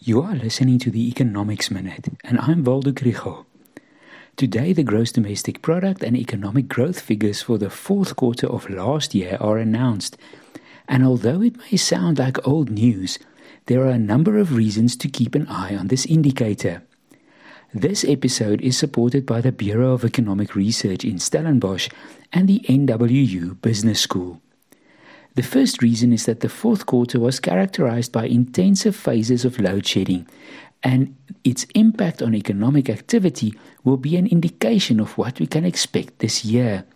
You are listening to the Economics Minute, and I'm Waldo Krugell. Today, the gross domestic product and economic growth figures for the fourth quarter of last year are announced. And although it may sound like old news, there are a number of reasons to keep an eye on this indicator. This episode is supported by the Bureau of Economic Research in Stellenbosch and the NWU Business School. The first reason is that the fourth quarter was characterized by intensive phases of load shedding, and its impact on economic activity will be an indication of what we can expect this year.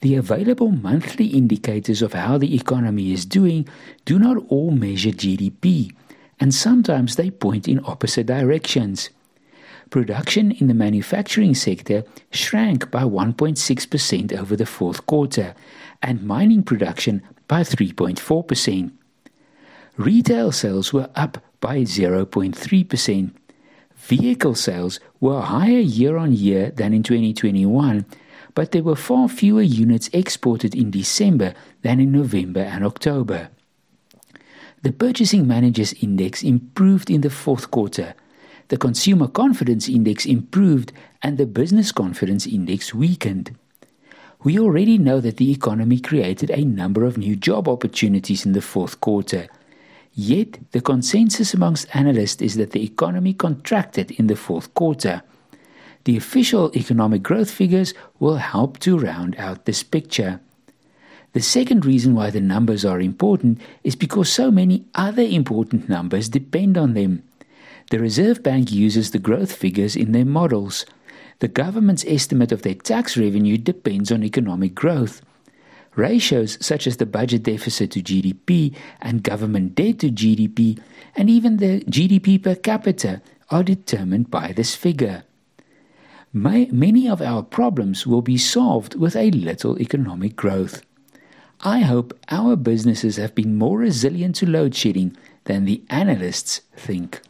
The available monthly indicators of how the economy is doing do not all measure GDP, and sometimes they point in opposite directions. Production in the manufacturing sector shrank by 1.6% over the fourth quarter, and mining production by 3.4%. Retail sales were up by 0.3%. Vehicle sales were higher year on year than in 2021, but there were far fewer units exported in December than in November and October. The Purchasing Managers Index improved in the fourth quarter. The Consumer Confidence Index improved and the Business Confidence Index weakened. We already know that the economy created a number of new job opportunities in the fourth quarter. Yet, the consensus amongst analysts is that the economy contracted in the fourth quarter. The official economic growth figures will help to round out this picture. The second reason why the numbers are important is because so many other important numbers depend on them. The Reserve Bank uses the growth figures in their models. The government's estimate of their tax revenue depends on economic growth. Ratios such as the budget deficit to GDP and government debt to GDP, and even the GDP per capita, are determined by this figure. many of our problems will be solved with a little economic growth. I hope our businesses have been more resilient to load shedding than the analysts think.